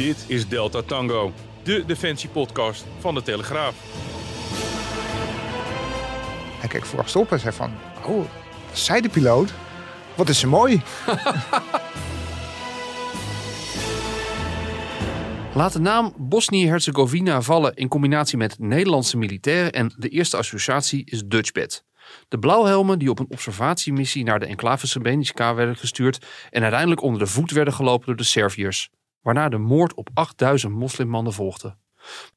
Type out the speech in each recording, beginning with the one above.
Dit is Delta Tango, de defensiepodcast van de Telegraaf. Hij keek verrast op en zei van, oh, zij de piloot? Wat is ze mooi. Laat de naam Bosnië-Herzegovina vallen in combinatie met Nederlandse militairen en de eerste associatie is Dutchbed. De blauwhelmen die op een observatiemissie naar de enclave Srebrenica werden gestuurd en uiteindelijk onder de voet werden gelopen door de Serviërs, waarna de moord op 8000 moslimmannen volgde.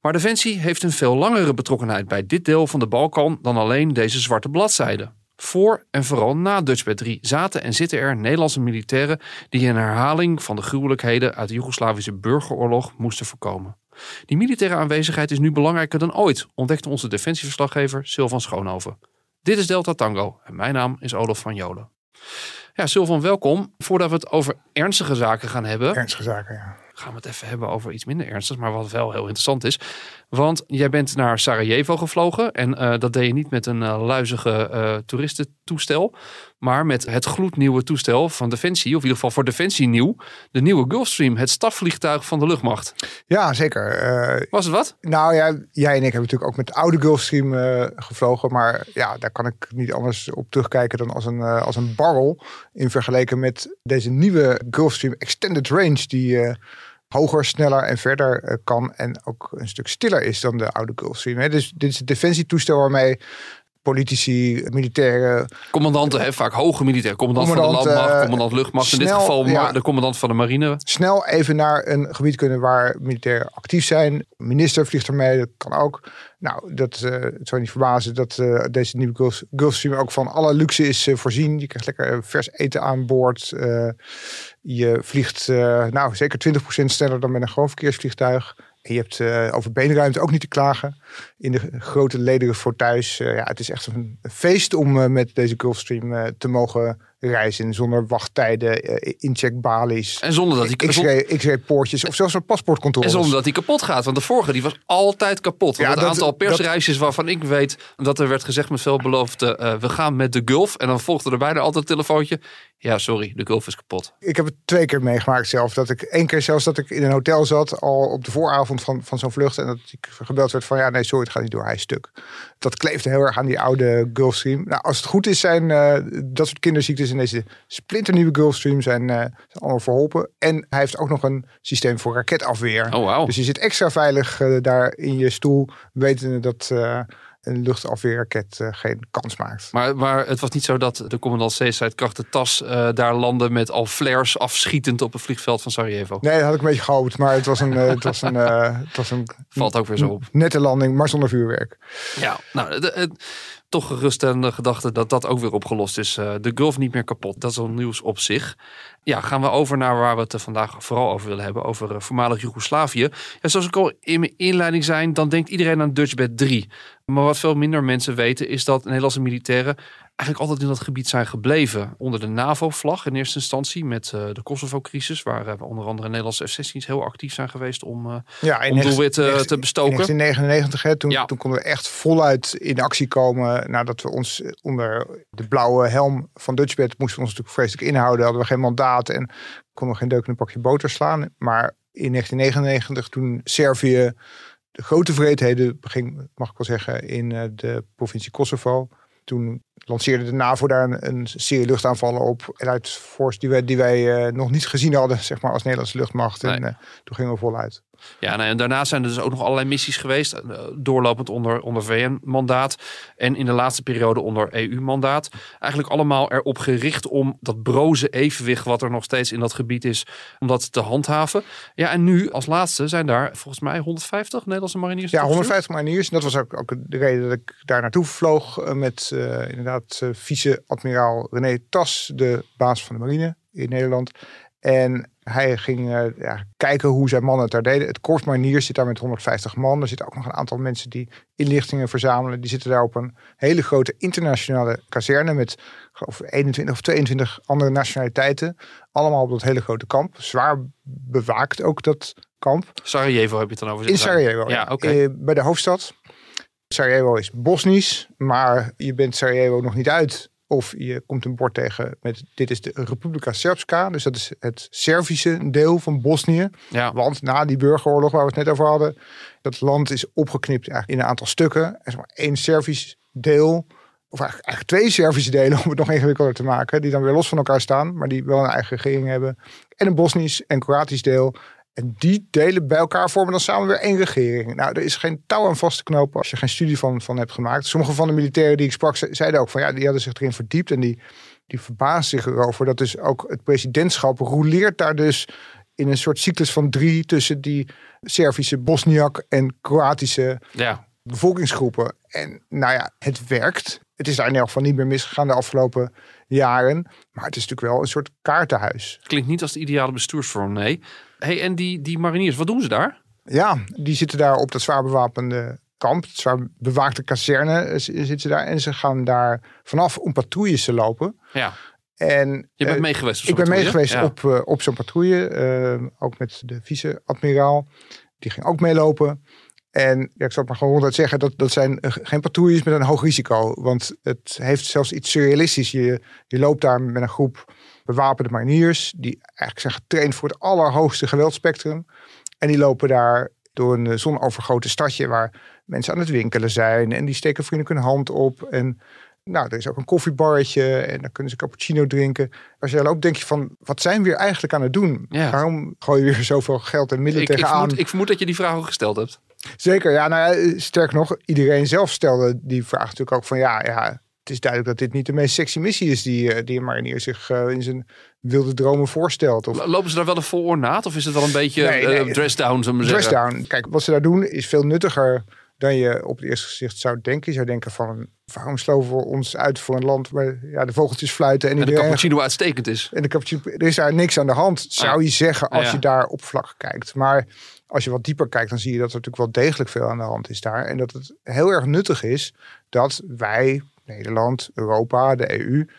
Maar Defensie heeft een veel langere betrokkenheid bij dit deel van de Balkan dan alleen deze zwarte bladzijden. Voor en vooral na Dutchbed 3 zaten en zitten er Nederlandse militairen die een herhaling van de gruwelijkheden uit de Joegoslavische burgeroorlog moesten voorkomen. Die militaire aanwezigheid is nu belangrijker dan ooit, ontdekte onze defensieverslaggever Sylvan Schoonhoven. Dit is Delta Tango en mijn naam is Olaf van Jolen. Ja, Sylvan, welkom. Voordat we het over ernstige zaken gaan hebben, Ernstige zaken, ja. gaan we het even hebben over iets minder ernstigs, maar wat wel heel interessant is. Want jij bent naar Sarajevo gevlogen en eh, dat deed je niet met een eh, luizige eh, toeristentoestel, maar met het gloednieuwe toestel van Defensie, of in ieder geval voor Defensie nieuw, de nieuwe Gulfstream, het stafvliegtuig van de luchtmacht. Ja, zeker. Was het wat? nou ja, jij en ik hebben natuurlijk ook met de oude Gulfstream gevlogen. Maar ja, daar kan ik niet anders op terugkijken dan als een, als een barrel. In vergelijking met deze nieuwe Gulfstream Extended Range. Die hoger, sneller en verder eh, kan. En ook een stuk stiller is dan de oude Gulfstream. Dus dit is het defensietoestel waarmee politici, militairen, Commandanten, hè, vaak hoge militair, commandant, van de landmacht, eh, commandant luchtmacht, in dit geval ja. de commandant van de marine. snel even naar een gebied kunnen waar militairen actief zijn. Minister vliegt ermee, dat kan ook. Nou, dat eh, het zou niet verbazen dat eh, deze nieuwe Gulf, Gulfstream ook van alle luxe is voorzien. Je krijgt lekker vers eten aan boord. Je vliegt nou zeker 20% sneller dan met een gewoon verkeersvliegtuig. En je hebt eh, over beenruimte ook niet te klagen. In de grote lederen fauteuils. eh, ja, het is echt een feest om eh, met deze Gulfstream te mogen reizen. Zonder wachttijden, incheckbalies. En zonder dat hij X-ray, X-ray poortjes of zelfs een En paspoortcontrole. zonder dat hij kapot gaat. Want de vorige die was altijd kapot. Ja, het dat- aantal dat- persreisjes waarvan ik weet dat er werd gezegd met veel beloofde. we gaan met de Gulf. En dan volgde er bijna altijd een telefoontje. Ja, sorry, de Gulf is kapot. Ik heb het twee keer meegemaakt zelf. Dat ik één keer zelfs dat ik in een hotel zat, al op de vooravond van, van zo'n vlucht. En dat ik gebeld werd van ja, nee, sorry, het gaat niet door, hij is stuk. Dat kleefde heel erg aan die oude Gulfstream. Nou, als het goed is, zijn eh, dat soort kinderziektes in deze splinternieuwe Gulfstream zijn, eh, zijn allemaal verholpen. En hij heeft ook nog een systeem voor raketafweer. Oh, wauw. Dus je zit extra veilig eh, daar in je stoel, wetende dat eh, een luchtafweerraket eh, geen kans maakt. Maar, maar het was niet zo dat de commandant de tas eh, daar landde met al flares afschietend op het vliegveld van Sarajevo. Nee, dat had ik een beetje gehoopt, maar het was een, eh, het was een, het was een Valt ook weer zo op. nette landing, maar zonder vuurwerk. Ja, nou, de, de- toch geruststellende gedachte dat dat ook weer opgelost is. Eh, de Gulf niet meer kapot. Dat is al nieuws op zich. Ja, gaan we over naar waar we het vandaag vooral over willen hebben. Over eh, voormalig Joegoslavië. Ja, zoals ik al in mijn inleiding zei, dan denkt iedereen aan Dutchbed 3. Maar wat veel minder mensen weten is dat Nederlandse militairen eigenlijk altijd in dat gebied zijn gebleven. Onder de NAVO-vlag in eerste instantie met eh, de Kosovo-crisis. Waar eh, onder andere Nederlandse F-16's heel actief zijn geweest om, eh, Ja, in om doelwitten te bestoken. In 1999, hè, toen, Ja. toen konden we echt voluit in actie komen. Nadat we ons onder de blauwe helm van Dutchbed moesten we ons natuurlijk vreselijk inhouden. Hadden we geen mandaat en konden we geen deuk in een pakje boter slaan. Maar in 1999, toen Servië de grote vreedheden beging, mag ik wel zeggen, in de provincie Kosovo. Toen lanceerde de NAVO daar een, een serie luchtaanvallen op. En uit force die wij, die wij eh, nog niet gezien hadden, zeg maar, als Nederlandse luchtmacht. En eh, toen gingen we voluit. Ja, nou, en daarna zijn er dus ook nog allerlei missies geweest. eh, Doorlopend onder, onder VN-mandaat. En in de laatste periode onder EU-mandaat. Eigenlijk allemaal erop gericht om dat broze evenwicht. wat er nog steeds in dat gebied is. om dat te handhaven. Ja, en nu als laatste zijn daar volgens mij 150 Nederlandse mariniers. Ja, naartoe 150 mariniers. En dat was ook, ook de reden dat ik daar naartoe vloog. eh, Met eh, inderdaad vice-admiraal René Tas, de baas van de marine in Nederland. En hij ging eh, ja, kijken hoe zijn mannen het daar deden. Het korps mariniers zit daar met 150 man. Er zitten ook nog een aantal mensen die inlichtingen verzamelen. Die zitten daar op een hele grote internationale kazerne met geloof 21 of 22 andere nationaliteiten. Allemaal op dat hele grote kamp. Zwaar bewaakt ook dat kamp. Sarajevo heb je het dan over In. Sarajevo. Ja, oké. Eh, bij de hoofdstad. Sarajevo is Bosnisch, maar je bent Sarajevo nog niet uit Of je komt een bord tegen met dit is de Republika Srpska. Dus dat is het Servische deel van Bosnië. Ja. Want na die burgeroorlog waar we het net over hadden, dat land is opgeknipt eigenlijk in een aantal stukken. Er is maar één Servisch deel, of eigenlijk, eigenlijk twee Servische delen om het nog ingewikkelder te maken, die dan weer los van elkaar staan, maar die wel een eigen regering hebben. En een Bosnisch en Kroatisch deel. En die delen bij elkaar vormen dan samen weer één regering. Nou, er is geen touw aan vast te knopen als je geen studie van, van hebt gemaakt. Sommige van de militairen die ik sprak, ze- zeiden ook van ja, die hadden zich erin verdiept en die, die verbaasden zich erover dat dus ook het presidentschap roleert daar dus in een soort cyclus van drie tussen die Servische Bosniak en Kroatische ja. bevolkingsgroepen. En nou ja, het werkt. Het is daar in elk geval niet meer misgegaan de afgelopen jaren. Maar het is natuurlijk wel een soort kaartenhuis. Klinkt niet als de ideale bestuursvorm, nee. Hey, en die, die mariniers, wat doen ze daar? Ja, die zitten daar op dat zwaar bewapende kamp. Het zwaar bewaakte kazerne eh, z- zitten ze daar. En ze gaan daar vanaf om patrouilles te lopen. Ja, En je bent eh, mee geweest op ik ben mee patrouille? geweest Ja. op, eh, op zo'n patrouille. eh, ook met de vice-admiraal. Die ging ook meelopen. En ja, ik zal het maar gewoon ronduit zeggen, dat, dat zijn eh, geen patrouilles met een hoog risico. Want het heeft zelfs iets surrealistisch. Je, je loopt daar met een groep bewapende mariniers, die eigenlijk zijn getraind voor het allerhoogste geweldspectrum. En die lopen daar door een eh, zonovergoten stadje waar mensen aan het winkelen zijn. En die steken vriendelijk hun hand op. En nou, er is ook een koffiebarretje en dan kunnen ze cappuccino drinken. Als je daar loopt, denk je van, wat zijn we hier eigenlijk aan het doen? Ja. Waarom gooi je weer zoveel geld en middelen Ik, ik, tegenaan? vermoed, ik vermoed dat je die vraag ook gesteld hebt. Zeker, ja, nou ja, sterk nog, iedereen zelf stelde die vraag natuurlijk ook van, ja, ja, het is duidelijk dat dit niet de meest sexy missie is die, eh, die een marinier zich eh, in zijn wilde dromen voorstelt. Of Lopen ze daar wel een vol ornaat? Of is het wel een beetje Nee, eh, dress down, zullen we maar dress zeggen? down. Kijk, wat ze daar doen is veel nuttiger dan je op het eerste gezicht zou denken. Je zou denken van, waarom sloven we ons uit voor een land waar ja, de vogeltjes fluiten en, En de cappuccino uitstekend is. En de cappuccino, er is daar niks aan de hand, zou je zeggen, als Ah, ja. je daar oppervlakkig kijkt. Maar als je wat dieper kijkt, dan zie je dat er natuurlijk wel degelijk veel aan de hand is daar. En dat het heel erg nuttig is dat wij, Nederland, Europa, de EU,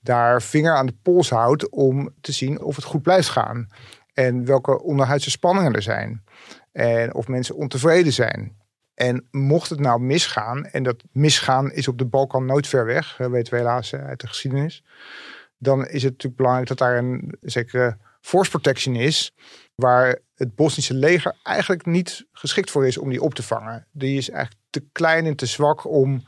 daar vinger aan de pols houdt om te zien of het goed blijft gaan. En welke onderhuidse spanningen er zijn. En of mensen ontevreden zijn. En mocht het nou misgaan, en dat misgaan is op de Balkan nooit ver weg, weten we helaas uit de geschiedenis dan is het natuurlijk belangrijk dat daar een zekere force protection is, waar het Bosnische leger eigenlijk niet geschikt voor is om die op te vangen. Die is eigenlijk te klein en te zwak om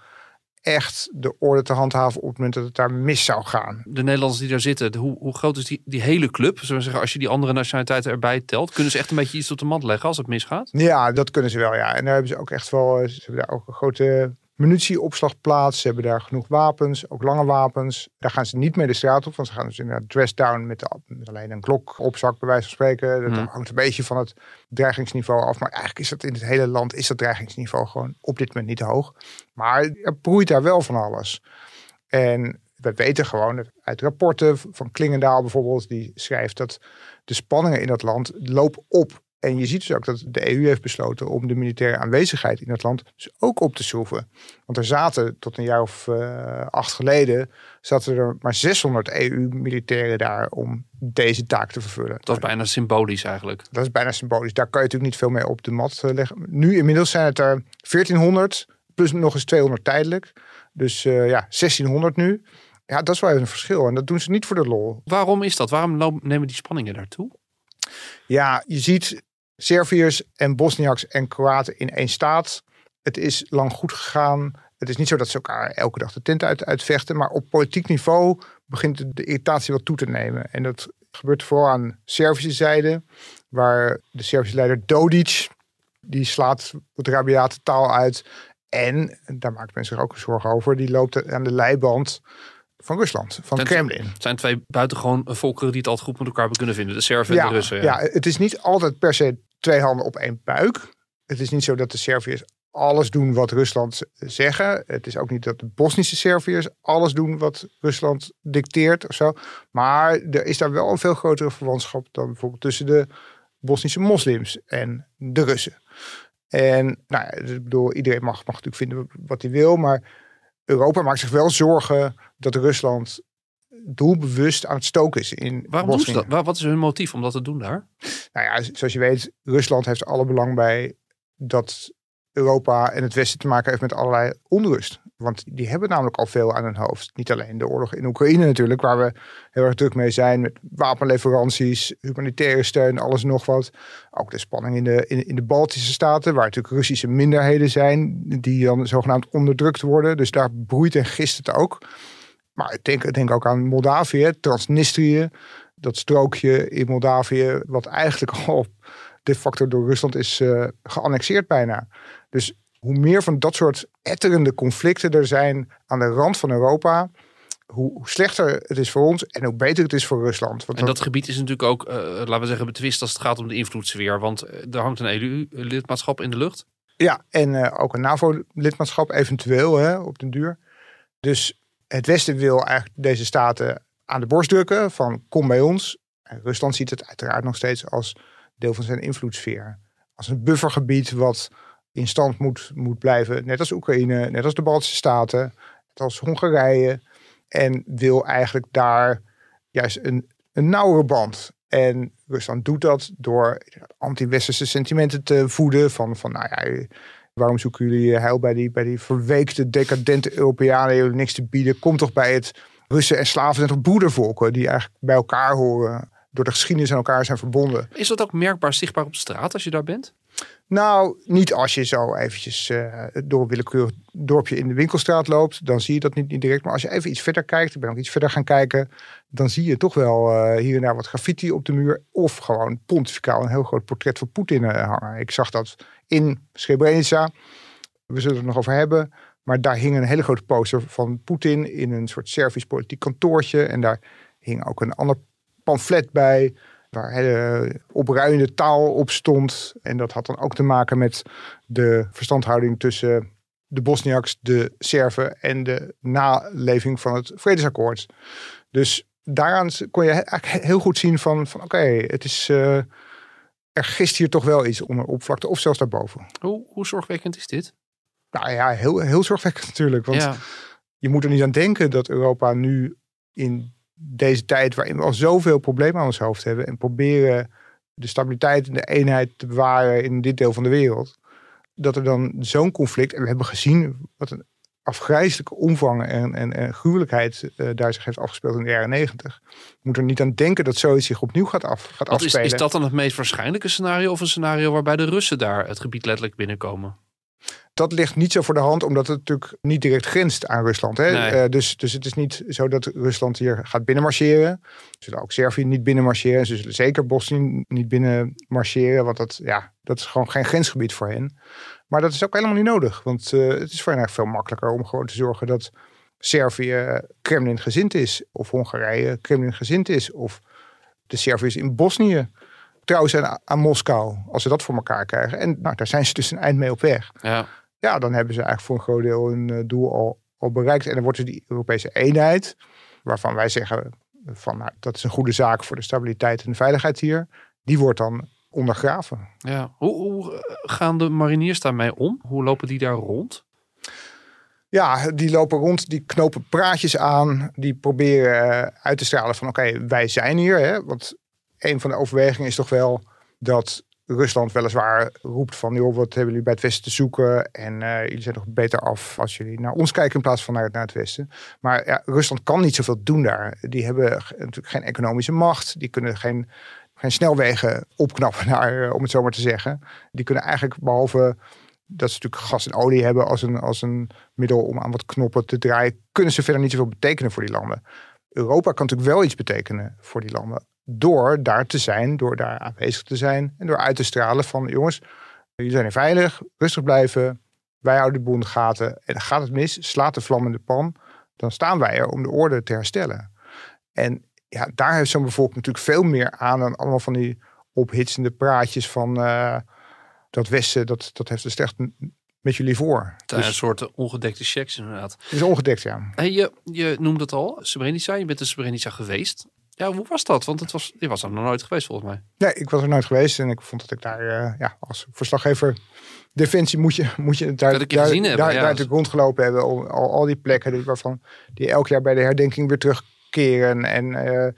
echt de orde te handhaven op het moment dat het daar mis zou gaan. De Nederlanders die daar zitten, de- hoe, hoe groot is die, die hele club? Zullen we zeggen, als je die andere nationaliteiten erbij telt, kunnen ze echt een beetje iets op de mand leggen als het misgaat? Ja, dat kunnen ze wel, ja. En daar hebben ze ook echt wel, eh, ze hebben daar ook een grote munitieopslagplaats. Ze hebben daar genoeg wapens, ook lange wapens. Daar gaan ze niet mee de straat op, want ze gaan dus inderdaad dress down met, de- met alleen een klok op zak, bij wijze van spreken. Dat Hmm. hangt een beetje van het dreigingsniveau af. Maar eigenlijk is dat in het hele land, is dat dreigingsniveau gewoon op dit moment niet hoog. Maar er broeit daar wel van alles. En we weten gewoon uit rapporten van Klingendaal bijvoorbeeld, die schrijft dat de spanningen in dat land lopen op. En je ziet dus ook dat de EU heeft besloten om de militaire aanwezigheid in dat land dus ook op te schroeven. Want er zaten tot een jaar of eh, acht geleden, zaten er maar 600 EU-militairen daar om deze taak te vervullen. Dat is bijna symbolisch eigenlijk. Dat is bijna symbolisch. Daar kan je natuurlijk niet veel mee op de mat eh, leggen. Nu inmiddels zijn het er 1400, plus nog eens 200 tijdelijk. Dus eh, ja, 1600 nu. Ja, dat is wel even een verschil. En dat doen ze niet voor de lol. Waarom is dat? Waarom nemen die spanningen daartoe? Ja, je ziet Serviërs en Bosniaks en Kroaten in één staat. Het is lang goed gegaan. Het is niet zo dat ze elkaar elke dag de tent uit, uitvechten. Maar op politiek niveau begint de, irritatie wel toe te nemen. En dat gebeurt vooral aan Servische zijde. Waar de Servische leider Dodic, die slaat wat rabiate taal uit. En, daar maakt men zich ook zorgen over, die loopt aan de leiband van Rusland, van het Kremlin. Het zijn twee buitengewoon volkeren die het altijd goed met elkaar hebben kunnen vinden. De Serven en de Russen. ja. het is niet altijd per se twee handen op één buik. Het is niet zo dat de Serviërs alles doen wat Rusland zeggen. Het is ook niet dat de Bosnische Serviërs alles doen wat Rusland dicteert of zo. Maar er is daar wel een veel grotere verwantschap dan bijvoorbeeld tussen de Bosnische moslims en de Russen. En nou ja, ik bedoel, iedereen mag, mag natuurlijk vinden wat hij wil, maar Europa maakt zich wel zorgen dat Rusland doelbewust aan het stoken is in Waarom doen ze dat? Wa- Wat is hun motief om dat te doen daar? Nou ja, zoals je weet, Rusland heeft alle belang bij dat Europa en het Westen te maken heeft met allerlei onrust. Want die hebben namelijk al veel aan hun hoofd. Niet alleen de oorlog in Oekraïne natuurlijk, waar we heel erg druk mee zijn met wapenleveranties, humanitaire steun, alles en nog wat. Ook de spanning in de, in, in de Baltische Staten, waar natuurlijk Russische minderheden zijn, die dan zogenaamd onderdrukt worden. Dus daar broeit en gist het ook. Maar ik denk, ik denk ook aan Moldavië, Transnistrië, dat strookje in Moldavië, wat eigenlijk al de facto door Rusland is uh, geannexeerd bijna. Dus hoe meer van dat soort etterende conflicten er zijn aan de rand van Europa, hoe, slechter het is voor ons en hoe beter het is voor Rusland. Want en dat gebied is natuurlijk ook, uh, laten we zeggen, betwist als het gaat om de invloedssfeer. Want eh, er hangt een EU-lidmaatschap in de lucht. Ja, en uh, ook een NAVO-lidmaatschap eventueel hè, op den duur. Dus het Westen wil eigenlijk deze staten aan de borst drukken van kom bij ons. En Rusland ziet het uiteraard nog steeds als deel van zijn invloedssfeer. Als een buffergebied wat in stand moet, moet blijven. Net als Oekraïne, net als de Baltische Staten, net als Hongarije. En wil eigenlijk daar juist een, een nauwere band. En Rusland doet dat door anti-westerse sentimenten te voeden. Van, van nou ja, waarom zoeken jullie heil bij die, bij die verweekte, decadente Europeanen? Jullie niks te bieden. Kom toch bij het Russen en Slaven zijn toch broedervolken die eigenlijk bij elkaar horen. Door de geschiedenis aan elkaar zijn verbonden. Is dat ook merkbaar zichtbaar op straat als je daar bent? Nou, niet als je zo eventjes uh, door een willekeurig dorpje in de winkelstraat loopt. Dan zie je dat niet, niet, direct. Maar als je even iets verder kijkt, ik ben ook iets verder gaan kijken. Dan zie je toch wel uh, hier en daar wat graffiti op de muur. Of gewoon pontificaal een heel groot portret van Poetin uh, hangen. Ik zag dat in Srebrenica. We zullen het nog over hebben. Maar daar hing een hele grote poster van Poetin in een soort Servisch politiek kantoortje. En daar hing ook een ander pamflet bij waar hele opruiende taal op stond. En dat had dan ook te maken met de verstandhouding tussen de Bosniaks, de Serven en de naleving van het vredesakkoord. Dus daaraan kon je eigenlijk heel goed zien van, van oké, het is... Uh, er gist hier toch wel iets onder oppervlakte of zelfs daarboven. Hoe, hoe zorgwekkend is dit? Nou ja, heel, heel zorgwekkend natuurlijk. Want je moet er niet aan denken dat Europa nu in deze tijd waarin we al zoveel problemen aan ons hoofd hebben en proberen de stabiliteit en de eenheid te bewaren in dit deel van de wereld, dat er dan zo'n conflict, en we hebben gezien wat een afgrijzelijke omvang en, en, en gruwelijkheid uh, daar zich heeft afgespeeld in de jaren negentig. Moet er niet aan denken dat zoiets zich opnieuw gaat, af, gaat afspelen. Is, is dat dan het meest waarschijnlijke scenario of een scenario waarbij de Russen daar het gebied letterlijk binnenkomen? Dat ligt niet zo voor de hand, omdat het natuurlijk niet direct grenst aan Rusland. Hè? Uh, dus, dus het is niet zo dat Rusland hier gaat binnenmarcheren. Ze zullen ook Servië niet binnenmarcheren. Ze zullen zeker Bosnië niet binnenmarcheren, want dat, ja, dat is gewoon geen grensgebied voor hen. Maar dat is ook helemaal niet nodig, want uh, het is voor hen eigenlijk veel makkelijker om gewoon te zorgen dat Servië Kremlin gezind is, of Hongarije Kremlin gezind is, of de Serviërs in Bosnië trouw zijn aan Moskou, als ze dat voor elkaar krijgen. En nou, daar zijn ze dus een eind mee op weg. Ja ja, dan hebben ze eigenlijk voor een groot deel hun eh, doel al, al bereikt. En dan wordt er die Europese eenheid, waarvan wij zeggen van nou, dat is een goede zaak voor de stabiliteit en de veiligheid hier, die wordt dan ondergraven. Ja, hoe, hoe eh, gaan de mariniers daarmee om? Hoe lopen die daar rond? Ja, die lopen rond, die knopen praatjes aan, die proberen eh, uit te stralen van oké, wij zijn hier. Hè? Want een van de overwegingen is toch wel dat Rusland weliswaar roept van, joh, wat hebben jullie bij het Westen te zoeken? En uh, jullie zijn nog beter af als jullie naar ons kijken in plaats van naar, naar het Westen. Maar ja, Rusland kan niet zoveel doen daar. Die hebben natuurlijk geen economische macht. Die kunnen geen, geen snelwegen opknappen, naar, eh, om het zo maar te zeggen. Die kunnen eigenlijk, behalve dat ze natuurlijk gas en olie hebben als een, als een middel om aan wat knoppen te draaien, kunnen ze verder niet zoveel betekenen voor die landen. Europa kan natuurlijk wel iets betekenen voor die landen door daar te zijn, door daar aanwezig te zijn en door uit te stralen van jongens, jullie zijn er veilig, rustig blijven, wij houden de boel in de gaten en gaat het mis, slaat de vlam in de pan, dan staan wij er om de orde te herstellen. En ja, daar heeft zo'n bevolking natuurlijk veel meer aan dan allemaal van die ophitsende praatjes van uh, dat Westen, dat, dat heeft het slecht met jullie voor. Het dus, een soort ongedekte checks inderdaad. is ongedekt, ja. Hey, je, je noemde het al, Srebrenica. Je bent in Srebrenica geweest. Ja, hoe was dat? Want het was, je was er nog nooit geweest volgens mij. Nee, ik was er nooit geweest. En ik vond dat ik daar uh, ja, als verslaggever Defensie moet je, moet je daar, daar, daar, hebben, daar, ja. daar natuurlijk rondgelopen hebben. Al, al, die plekken waarvan die elk jaar bij de herdenking weer terugkeren. En uh,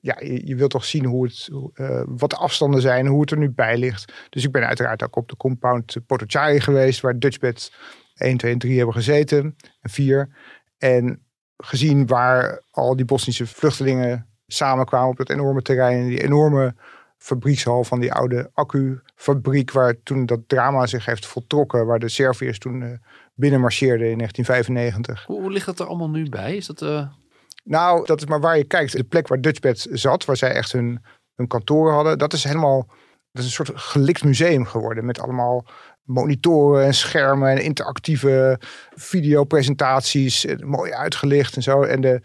ja, je, je, wilt toch zien hoe het, uh, wat de afstanden zijn, hoe het er nu bij ligt. Dus ik ben uiteraard ook op de compound Potocari geweest, waar Dutchbed 1, 2 en 3 hebben gezeten. En 4. En gezien waar al die Bosnische vluchtelingen samenkwamen op dat enorme terrein. Die enorme fabriekshal van die oude accufabriek. Waar toen dat drama zich heeft voltrokken. Waar de Serviërs toen uh, binnen marcheerden in 1995. Hoe, hoe, ligt dat er allemaal nu bij? Is dat... Uh... Nou, dat is maar waar je kijkt. De plek waar Dutchbed zat. Waar zij echt hun, hun kantoren hadden. Dat is helemaal... Dat is een soort gelikt museum geworden. Met allemaal monitoren en schermen en interactieve videopresentaties. Mooi uitgelicht en zo. En de,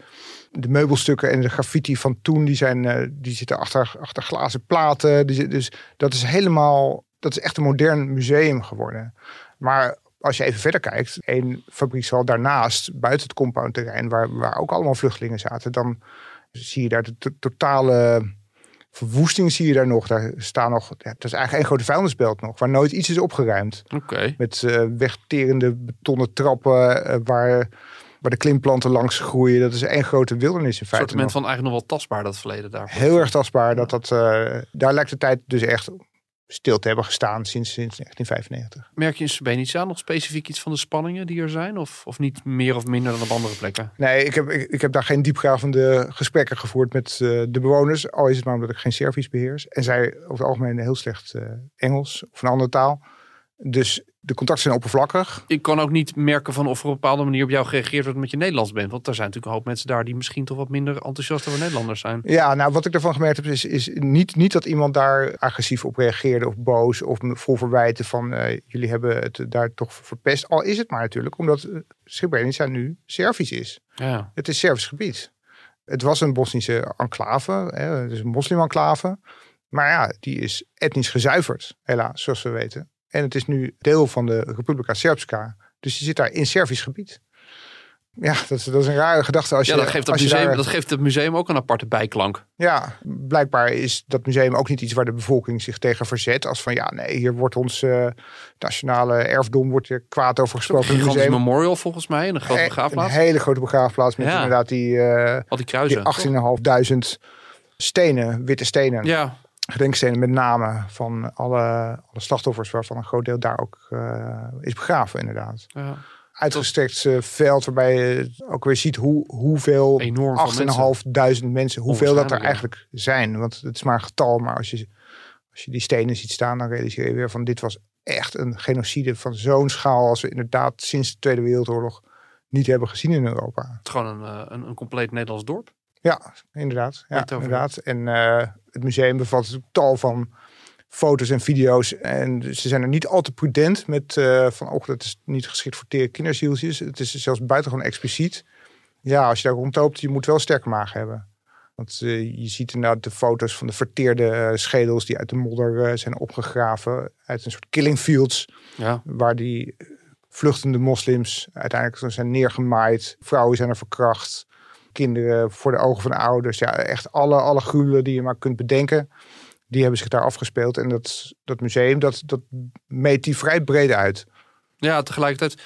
de meubelstukken en de graffiti van toen, die, zijn, uh, die zitten achter, achter glazen platen. Die, dus dat is helemaal, dat is echt een modern museum geworden. Maar als je even verder kijkt, één fabriekshal daarnaast, buiten het compoundterrein, waar, waar ook allemaal vluchtelingen zaten, dan zie je daar de totale verwoesting zie je daar nog. Daar staan nog, dat is eigenlijk een grote vuilnisbelt nog, waar nooit iets is opgeruimd. Oké. Met uh, wegterende betonnen trappen, uh, waar, waar de klimplanten langs groeien. Dat is één grote wildernis in feite. Een soort van eigenlijk nog wel tastbaar, dat verleden daar. Heel erg tastbaar. Dat, dat, uh, daar lijkt de tijd dus echt stil te hebben gestaan sinds, sinds 1995. Merk je in Srebrenica nog specifiek iets van de spanningen die er zijn? Of, of niet meer of minder dan op andere plekken? Nee, ik heb, ik, ik heb daar geen diepgravende gesprekken gevoerd met uh, de bewoners. Al is het maar omdat ik geen Servisch beheers. En zij over het algemeen heel slecht uh, Engels of een andere taal. Dus de contacten zijn oppervlakkig. Ik kan ook niet merken van of er op een bepaalde manier op jou gereageerd wordt met je Nederlands bent. Want er zijn natuurlijk een hoop mensen daar die misschien toch wat minder enthousiast over Nederlanders zijn. Ja, nou wat ik ervan gemerkt heb is, is niet, niet dat iemand daar agressief op reageerde of boos of vol verwijten van uh, jullie hebben het daar toch verpest. Al is het maar natuurlijk omdat uh, Srebrenica nu Servisch is. Ja. Het is Servisch gebied. Het was een Bosnische enclave, hè, het is een moslim-enclave. Maar ja, die is etnisch gezuiverd, helaas, zoals we weten. En het is nu deel van de Republika Srpska. Dus je zit daar in Servisch gebied. Ja, dat is, dat is een rare gedachte. Als ja, je, dat, geeft je museum, daar- dat geeft het museum ook een aparte bijklank. ja, blijkbaar is dat museum ook niet iets waar de bevolking zich tegen verzet. Als van ja, nee, hier wordt ons eh, nationale erfdom wordt er kwaad over Een gesproken. gigantisch museum. memorial volgens mij. En een grote Eh, begraafplaats. Een hele grote begraafplaats met Ja. inderdaad die, Al die kruisen. die 18.500 stenen, witte stenen. Ja, Gedenkstenen met namen van alle, alle slachtoffers, waarvan een groot deel daar ook eh, is begraven inderdaad. ja. Uitgestrekt eh, veld waarbij je ook weer ziet hoe, hoeveel Enorm veel mensen. 8.500 mensen, hoeveel dat er ja. eigenlijk zijn. Want het is maar een getal, maar als je, als je die stenen ziet staan, dan realiseer je weer van dit was echt een genocide van zo'n schaal als we inderdaad sinds de Tweede Wereldoorlog niet hebben gezien in Europa. Het is gewoon een, eh, een, een compleet Nederlands dorp. Ja, inderdaad. Ja, inderdaad. En eh, het museum bevat tal van foto's en video's. En ze zijn er niet al te prudent met eh, van, oh, dat is niet geschikt voor tere kinderzieltjes. Het is zelfs buitengewoon expliciet. Ja, als je daar rondloopt, je moet wel sterke maag hebben. Want eh, je ziet inderdaad de foto's van de verteerde schedels die uit de modder zijn opgegraven. Uit een soort killing fields Ja. waar die vluchtende moslims uiteindelijk zijn neergemaaid. Vrouwen zijn er verkracht. Kinderen voor de ogen van de ouders. Ja, echt alle, alle gruwelen die je maar kunt bedenken. Die hebben zich daar afgespeeld. En dat, dat museum, dat, dat meet die vrij breed uit. ja, tegelijkertijd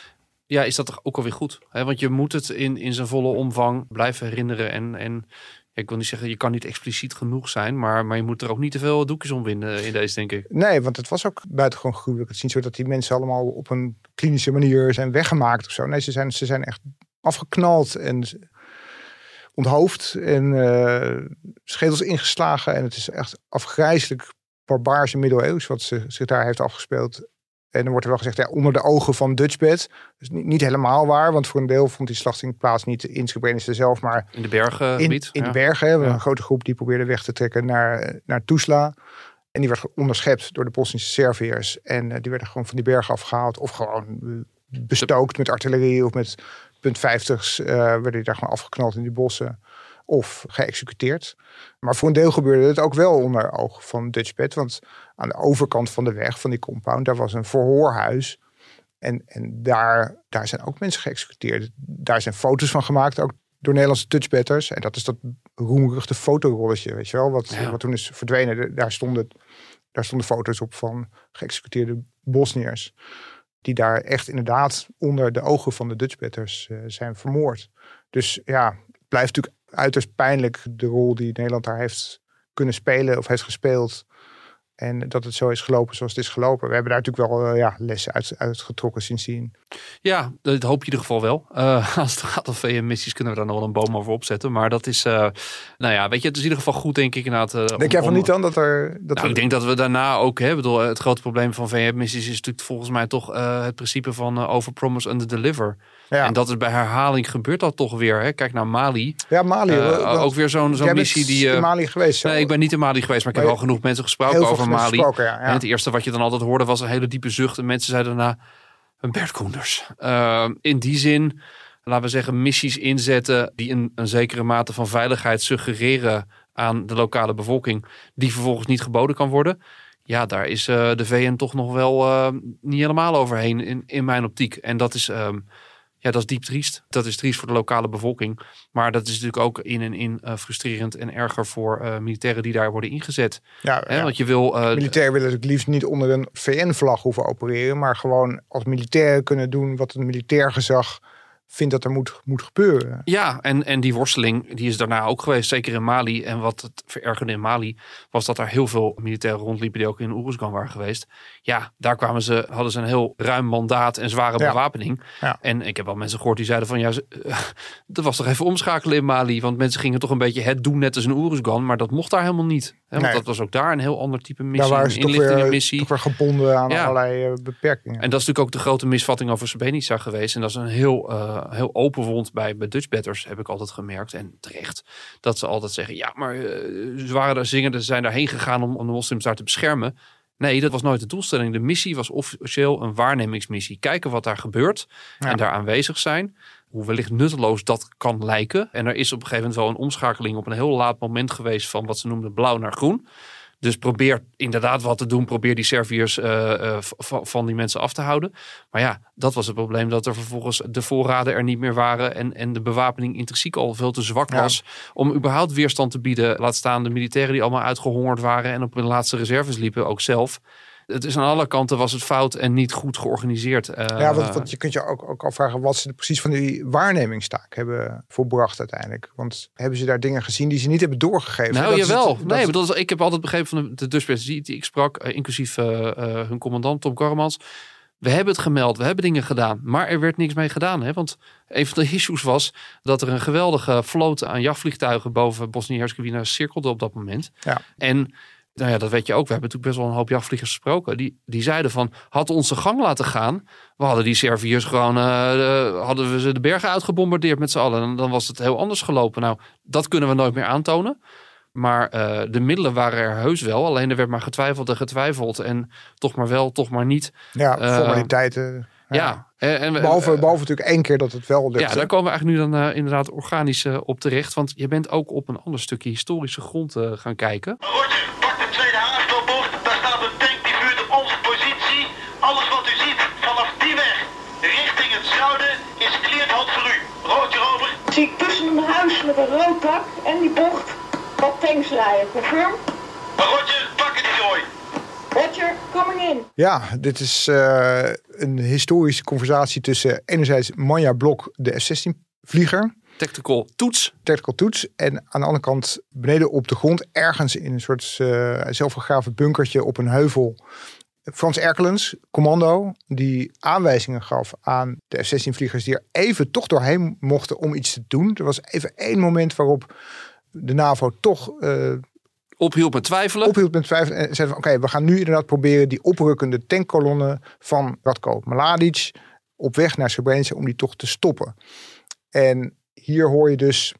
ja, is dat toch ook alweer goed. Hè? Want je moet het in, in zijn volle omvang blijven herinneren. En, en ik wil niet zeggen, je kan niet expliciet genoeg zijn. Maar, maar je moet er ook niet te veel doekjes om winden in deze, denk ik. Nee, want het was ook buitengewoon gruwelijk. Het is niet zo dat die mensen allemaal op een klinische manier zijn weggemaakt of zo. Nee, ze zijn, ze zijn echt afgeknald en onthoofd en eh, schedels ingeslagen. En het is echt afgrijzelijk barbaarse middeleeuws wat ze, zich daar heeft afgespeeld. En dan wordt er wel gezegd, ja, onder de ogen van Dutchbed. Is niet, niet helemaal waar, want voor een deel vond die slachting plaats niet in Srebrenica zelf, maar In de bergengebied. in, in ja. de bergen. hebben Ja. Een grote groep die probeerde weg te trekken naar, naar Tuzla. En die werd onderschept door de Bosnische Serviërs. En eh, die werden gewoon van die bergen afgehaald. Of gewoon eh, bestookt met artillerie of met punt 50's. eh, werden die daar gewoon afgeknald in die bossen. Of geëxecuteerd. Maar voor een deel gebeurde het ook wel onder oog van Dutchbed. Want aan de overkant van de weg, van die compound, daar was een verhoorhuis. En, en daar, daar zijn ook mensen geëxecuteerd. Daar zijn foto's van gemaakt, ook door Nederlandse touchbetters. En dat is dat roemruchte fotorolletje, weet je wel. Wat, Ja. wat toen is verdwenen. Daar stonden, daar stonden foto's op van geëxecuteerde Bosniërs. Die daar echt inderdaad onder de ogen van de Dutchbetters eh, zijn vermoord. Dus ja, het blijft natuurlijk uiterst pijnlijk de rol die Nederland daar heeft kunnen spelen of heeft gespeeld. En dat het zo is gelopen zoals het is gelopen. We hebben daar natuurlijk wel ja, lessen uit, uitgetrokken sindsdien. Ja, dat hoop je in ieder geval wel. als het gaat om VM-missies kunnen we daar nog wel een boom over opzetten. Maar dat is, nou ja, weet je, het is in ieder geval goed denk ik inderdaad. denk jij van niet dan dat er... Dat nou, ik denk dat we daarna ook, hè, bedoel, het grote probleem van VM-missies is natuurlijk volgens mij toch het principe van over promise under deliver. Ja. En dat is bij herhaling gebeurt dat toch weer. Hè? Kijk naar Mali. Ja, Mali. Uh, ook weer zo'n zo'n missie die. Uh, in Mali geweest. Nee, ik ben niet in Mali geweest, maar ik heb wel genoeg mensen gesproken over Mali. Gesproken, ja, En het eerste wat je dan altijd hoorde was een hele diepe zucht. En mensen zeiden daarna: Bert Koenders. Uh, in die zin, laten we zeggen, missies inzetten die een, een zekere mate van veiligheid suggereren aan de lokale bevolking, die vervolgens niet geboden kan worden ja, daar is uh, de VN toch nog wel uh, niet helemaal overheen in, in mijn optiek. En dat is, um, ja, dat is diep triest. Dat is triest voor de lokale bevolking. Maar dat is natuurlijk ook in en in uh, frustrerend en erger voor militairen die daar worden ingezet. Ja, ja. Want je wil. militairen willen het liefst niet onder een VN-vlag hoeven opereren, maar gewoon als militairen kunnen doen wat een militair gezag vindt dat er moet, moet gebeuren. Ja, en, en die worsteling die is daarna ook geweest, zeker in Mali. En wat het verergerde in Mali was dat er heel veel militairen rondliepen die ook in Oeruzgan waren geweest. Ja, daar kwamen ze, hadden ze een heel ruim mandaat en zware bewapening. Ja. En ik heb wel mensen gehoord die zeiden van ja, er was toch even omschakelen in Mali. Want mensen gingen toch een beetje het doen net als in Oeruzgan. Maar dat mocht daar helemaal niet. Hè, want dat was ook daar een heel ander type missie. Daar waren ze toch weer, toch weer gebonden aan allerlei uh, beperkingen. En dat is natuurlijk ook de grote misvatting over Srebrenica geweest. En dat is een heel... Uh, heel open wond bij, bij Dutch betters, heb ik altijd gemerkt. En terecht, dat ze altijd zeggen, ja, maar uh, ze waren daar zingen, ze zijn daarheen gegaan om, om de moslims daar te beschermen. Nee, dat was nooit de doelstelling. De missie was officieel een waarnemingsmissie. Kijken wat daar gebeurt en daar aanwezig zijn. Hoe wellicht nutteloos dat kan lijken. En er is op een gegeven moment wel een omschakeling op een heel laat moment geweest van wat ze noemden blauw naar groen. Dus probeer inderdaad wat te doen. Probeer die Serviërs uh, van die mensen af te houden. Maar ja, dat was het probleem. Dat er vervolgens de voorraden er niet meer waren. En, en de bewapening intrinsiek al veel te zwak was. Om überhaupt weerstand te bieden. Laat staan de militairen die allemaal uitgehongerd waren. En op hun laatste reserves liepen ook zelf het is aan alle kanten was het fout en niet goed georganiseerd. Uh, ja, want, want, je kunt je ook, ook afvragen wat ze precies van die waarnemingstaak hebben volbracht uiteindelijk. Want hebben ze daar dingen gezien die ze niet hebben doorgegeven? Nou, dat jawel. Het, nee, bedoel, ik heb altijd begrepen van de, de die, die ik sprak, uh, inclusief hun commandant Tom Garmans. We hebben het gemeld, we hebben dingen gedaan, maar er werd niks mee gedaan. Hè? Want een van de issues was dat er een geweldige vloot aan jachtvliegtuigen boven Bosnië-Herzegovina cirkelde op dat moment. Ja. En nou ja, dat weet je ook. We hebben natuurlijk best wel een hoop jachtvliegers gesproken. Die, die zeiden van, had onze gang laten gaan. We hadden die Serviërs gewoon, uh, hadden we ze de bergen uitgebombardeerd met z'n allen. En dan was het heel anders gelopen. Nou, dat kunnen we nooit meer aantonen. Maar uh, de middelen waren er heus wel. Alleen er werd maar getwijfeld en getwijfeld. En toch maar wel, toch maar niet. Ja, formaliteiten. Ja. ja. En, behalve, behalve natuurlijk één keer dat het wel. Ja, daar komen we eigenlijk nu dan uh, inderdaad organisch uh, op terecht. Want je bent ook op een ander stukje historische grond uh, gaan kijken. Zie ik tussen een huis met een rood dak en die bocht wat tanks rijden. Confirm? Roger, pak het zooi. Roger, coming in. Ja, dit is uh, een historische conversatie tussen enerzijds Manja Blok, de F-16-vlieger. Tactical toets. Tactical toets. En aan de andere kant beneden op de grond, ergens in een soort uh, zelfgegraven bunkertje op een heuvel Frans Erkelens, commando, die aanwijzingen gaf aan de F-16-vliegers die er even toch doorheen mochten om iets te doen. Er was even één moment waarop de NAVO toch... Uh, ophield met twijfelen. Ophield met twijfelen en zei van oké, we gaan nu inderdaad proberen die oprukkende tankkolonne van Radko Mladic op weg naar Srebrenica om die toch te stoppen. En hier hoor je dus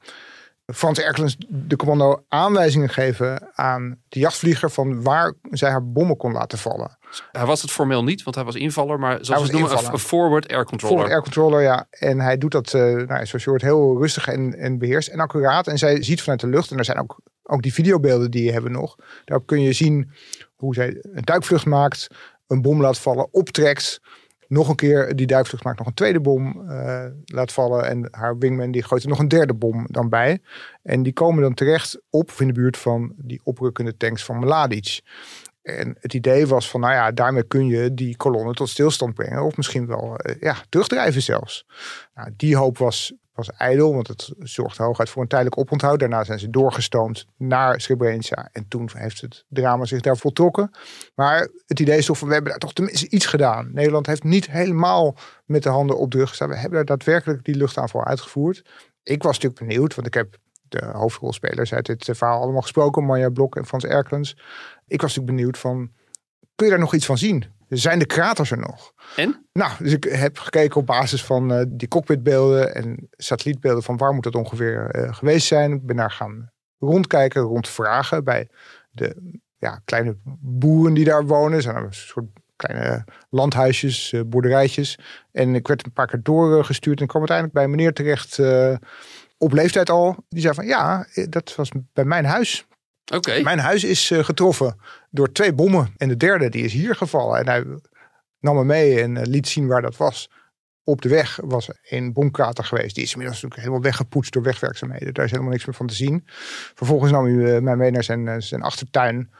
Frans Erkelens, de commando, aanwijzingen geven aan de jachtvlieger van waar zij haar bommen kon laten vallen. Hij was het formeel niet, want hij was invaller, maar zoals we noemen, een forward air controller. Forward air controller, ja. En hij doet dat, uh, nou, zoals je hoort, heel rustig en, en beheerst en accuraat. En zij ziet vanuit de lucht, en er zijn ook, ook die videobeelden die je hebben nog. Daarop kun je zien hoe zij een duikvlucht maakt, een bom laat vallen, optrekt nog een keer die duikvlucht maakt nog een tweede bom uh, laat vallen. En haar wingman die gooit er nog een derde bom dan bij. En die komen dan terecht op of in de buurt van die oprukkende tanks van Mladic. En het idee was van, nou ja, daarmee kun je die kolonne tot stilstand brengen. Of misschien wel uh, ja, terugdrijven zelfs. Nou, die hoop was was ijdel, want het zorgde hooguit voor een tijdelijk oponthoud. Daarna zijn ze doorgestoomd naar Srebrenica. En toen heeft het drama zich daar voltrokken. Maar het idee is toch van, we hebben daar toch tenminste iets gedaan. Nederland heeft niet helemaal met de handen op de rug. We hebben daar daadwerkelijk die luchtaanval uitgevoerd. Ik was natuurlijk benieuwd, want ik heb de hoofdrolspelers uit dit verhaal allemaal gesproken. Marja Blok en Frans Erkens. Ik was natuurlijk benieuwd van, kun je daar nog iets van zien? Zijn de kraters er nog? En? Nou, dus ik heb gekeken op basis van uh, die cockpitbeelden en satellietbeelden van waar moet dat ongeveer uh, geweest zijn. Ik ben daar gaan rondkijken, rondvragen bij de ja, kleine boeren die daar wonen. Er zijn een soort kleine landhuisjes, uh, boerderijtjes. En ik werd een paar keer doorgestuurd en kwam uiteindelijk bij een meneer terecht op leeftijd al. Die zei van ja, dat was bij mijn huis. Oké. Mijn huis is uh, getroffen door twee bommen. En de derde die is hier gevallen. En hij nam me mee en uh, liet zien waar dat was. Op de weg was een bomkrater geweest. Die is inmiddels natuurlijk helemaal weggepoetst door wegwerkzaamheden. Daar is helemaal niks meer van te zien. Vervolgens nam hij mij mee naar zijn, zijn achtertuin.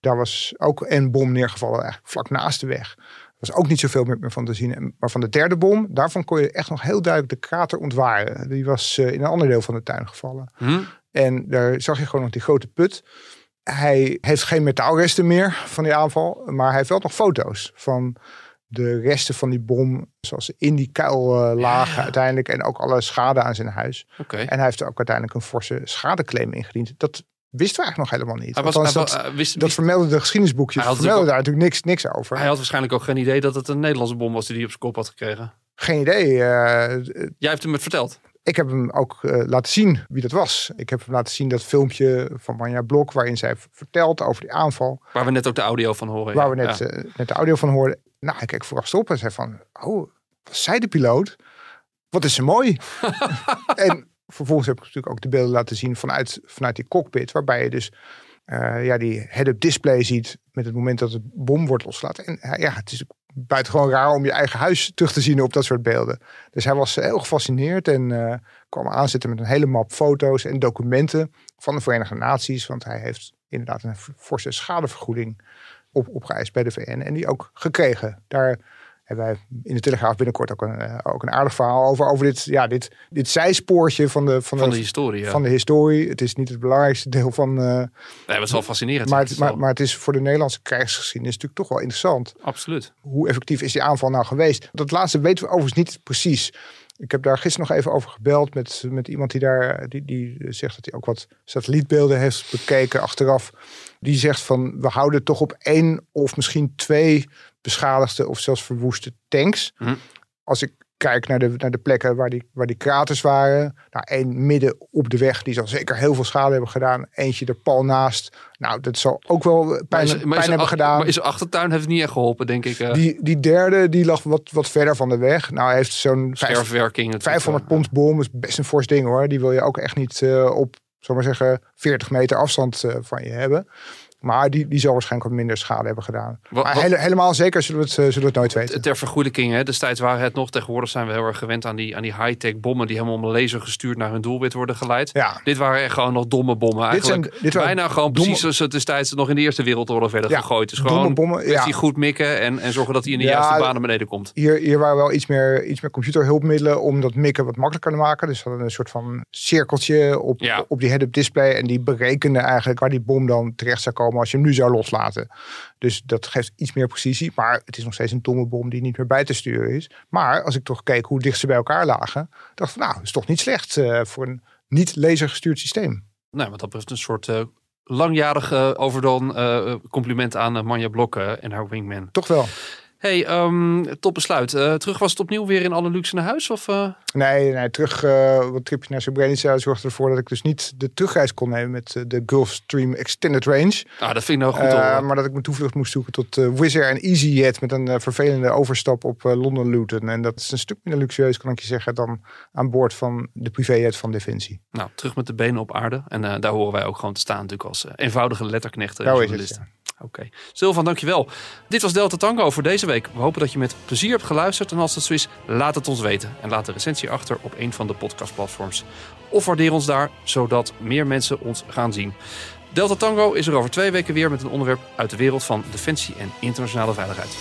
Daar was ook een bom neergevallen, eigenlijk vlak naast de weg. Er was ook niet zoveel meer van te zien. Maar van de derde bom, daarvan kon je echt nog heel duidelijk de krater ontwaren. Die was in een ander deel van de tuin gevallen. Hm? En daar zag je gewoon nog die grote put. Hij heeft geen metaalresten meer van die aanval. Maar hij heeft wel nog foto's van de resten van die bom. Zoals ze in die kuil uh, lagen Ja. uiteindelijk. En ook alle schade aan zijn huis. En hij heeft er ook uiteindelijk een forse schadeclaim ingediend. Dat wisten we eigenlijk nog helemaal niet. Hij, was, Althans, hij, dat, eh, wist, dat wist- vermelden de geschiedenisboekjes. Hij had vermelden daar natuurlijk niks, niks over. hij had waarschijnlijk ook geen idee dat het een Nederlandse bom was die hij op zijn kop had gekregen. Geen idee. eh, Jij hebt hem het verteld. Ik heb hem ook eh, laten zien wie dat was. Ik heb hem laten zien dat filmpje van Manja Blok, waarin zij vertelt over die aanval. Waar we net ook de audio van horen. Waar ja. we net, Ja. net de audio van hoorden. Nou, hij keek verrast op en zei van, oh, was zij de piloot? Wat is ze mooi. en vervolgens heb ik natuurlijk ook de beelden laten zien vanuit, vanuit die cockpit. Waarbij je dus eh, ja, die head-up display ziet met het moment dat de bom wordt losgelaten. En eh, ja, het is buitengewoon raar om je eigen huis terug te zien op dat soort beelden. Dus hij was heel gefascineerd en eh, kwam aanzetten met een hele map foto's en documenten van de Verenigde Naties. Want hij heeft inderdaad een forse schadevergoeding op, opgeëist bij de VN en die ook gekregen. Daar hebben wij in de Telegraaf binnenkort ook een, eh, ook een aardig verhaal over. Over dit, ja, dit, dit zijspoortje van de, van Van de, de historie. Ja. van de historie. Het is niet het belangrijkste deel van. eh, Nee, maar het is wel fascinerend. maar, Het maar, maar het is voor de Nederlandse krijgsgeschiedenis natuurlijk toch wel interessant. Absoluut. Hoe effectief is die aanval nou geweest? Dat laatste weten we overigens niet precies. Ik heb daar gisteren nog even over gebeld met, met iemand die daar die, die zegt dat hij ook wat satellietbeelden heeft bekeken achteraf. Die zegt van we houden toch op één of misschien twee beschadigde of zelfs verwoeste tanks. Hm. Als ik kijk naar de, naar de plekken waar die, waar die kraters waren. Nou, één midden op de weg, die zal zeker heel veel schade hebben gedaan. Eentje er pal naast. Nou, dat zal ook wel pijn, Maar is, pijn maar is, hebben ach- gedaan. maar is achtertuin heeft het niet echt geholpen, denk ik. eh Die, die derde, die lag wat, wat verder van de weg. Nou, hij heeft zo'n vijf- sterfwerking. natuurlijk, 500 eh, pond bom. is best een fors ding hoor. Die wil je ook echt niet eh, op, zal maar zeggen, 40 meter afstand van je hebben. Maar die, die zal waarschijnlijk wat minder schade hebben gedaan. Wat- maar hele- helemaal zeker zullen we, het, eh, zullen we het nooit weten. Ter vergoeding, hè. destijds waren het nog. Tegenwoordig zijn we heel erg gewend aan die, aan die high-tech bommen die helemaal om een laser gestuurd naar hun doelwit worden geleid. Ja, Dit waren echt gewoon nog domme bommen eigenlijk. zijn- dit waren Bijna gewoon domme- precies zoals het destijds nog in de Eerste Wereldoorlog werden Ja, gegooid. Dus domme gewoon bommen, ja. goed mikken en, en zorgen dat hij in de Ja, juiste baan naar beneden komt. hier, hier waren wel iets meer, iets meer computerhulpmiddelen om dat mikken wat makkelijker te maken. Dus we hadden een soort van cirkeltje op, op die head-up display. En die berekende eigenlijk waar die bom dan terecht zou komen als je hem nu zou loslaten. Dus dat geeft iets meer precisie. Maar het is nog steeds een domme bom die niet meer bij te sturen is. Maar als ik toch keek hoe dicht ze bij elkaar lagen, dacht ik, nou, dat is toch niet slecht eh, voor een niet lasergestuurd systeem. Nou, wat dat betreft een soort eh langjarig overdone eh, compliment aan eh, Manja Blok eh, en haar wingman. Toch wel. Hey, ehm, top besluit. Eh, terug was het opnieuw weer in alle luxe naar huis? Of, eh? Nee, nee terug. eh wat tripje naar Srebrenica zorgde ervoor dat ik dus niet de terugreis kon nemen met de Gulfstream Extended Range. Ah, dat vind ik nou goed hoor. maar dat ik mijn toevlucht moest zoeken tot Wizz Air en EasyJet met een vervelende overstap op Londen Luton. En dat is een stuk minder luxueus, kan ik je zeggen, dan aan boord van de privéjet van Defensie. Nou, terug met de benen op aarde. En daar horen wij ook gewoon te staan natuurlijk als eenvoudige letterknechten en Zo is het. Oké. Silvan, dankjewel. Dit was Delta Tango voor deze week. We hopen dat je met plezier hebt geluisterd. En als dat zo is, laat het ons weten. En laat de recensie achter op een van de podcastplatforms. Of waardeer ons daar, zodat meer mensen ons gaan zien. Delta Tango is er over twee weken weer met een onderwerp uit de wereld van defensie en internationale veiligheid.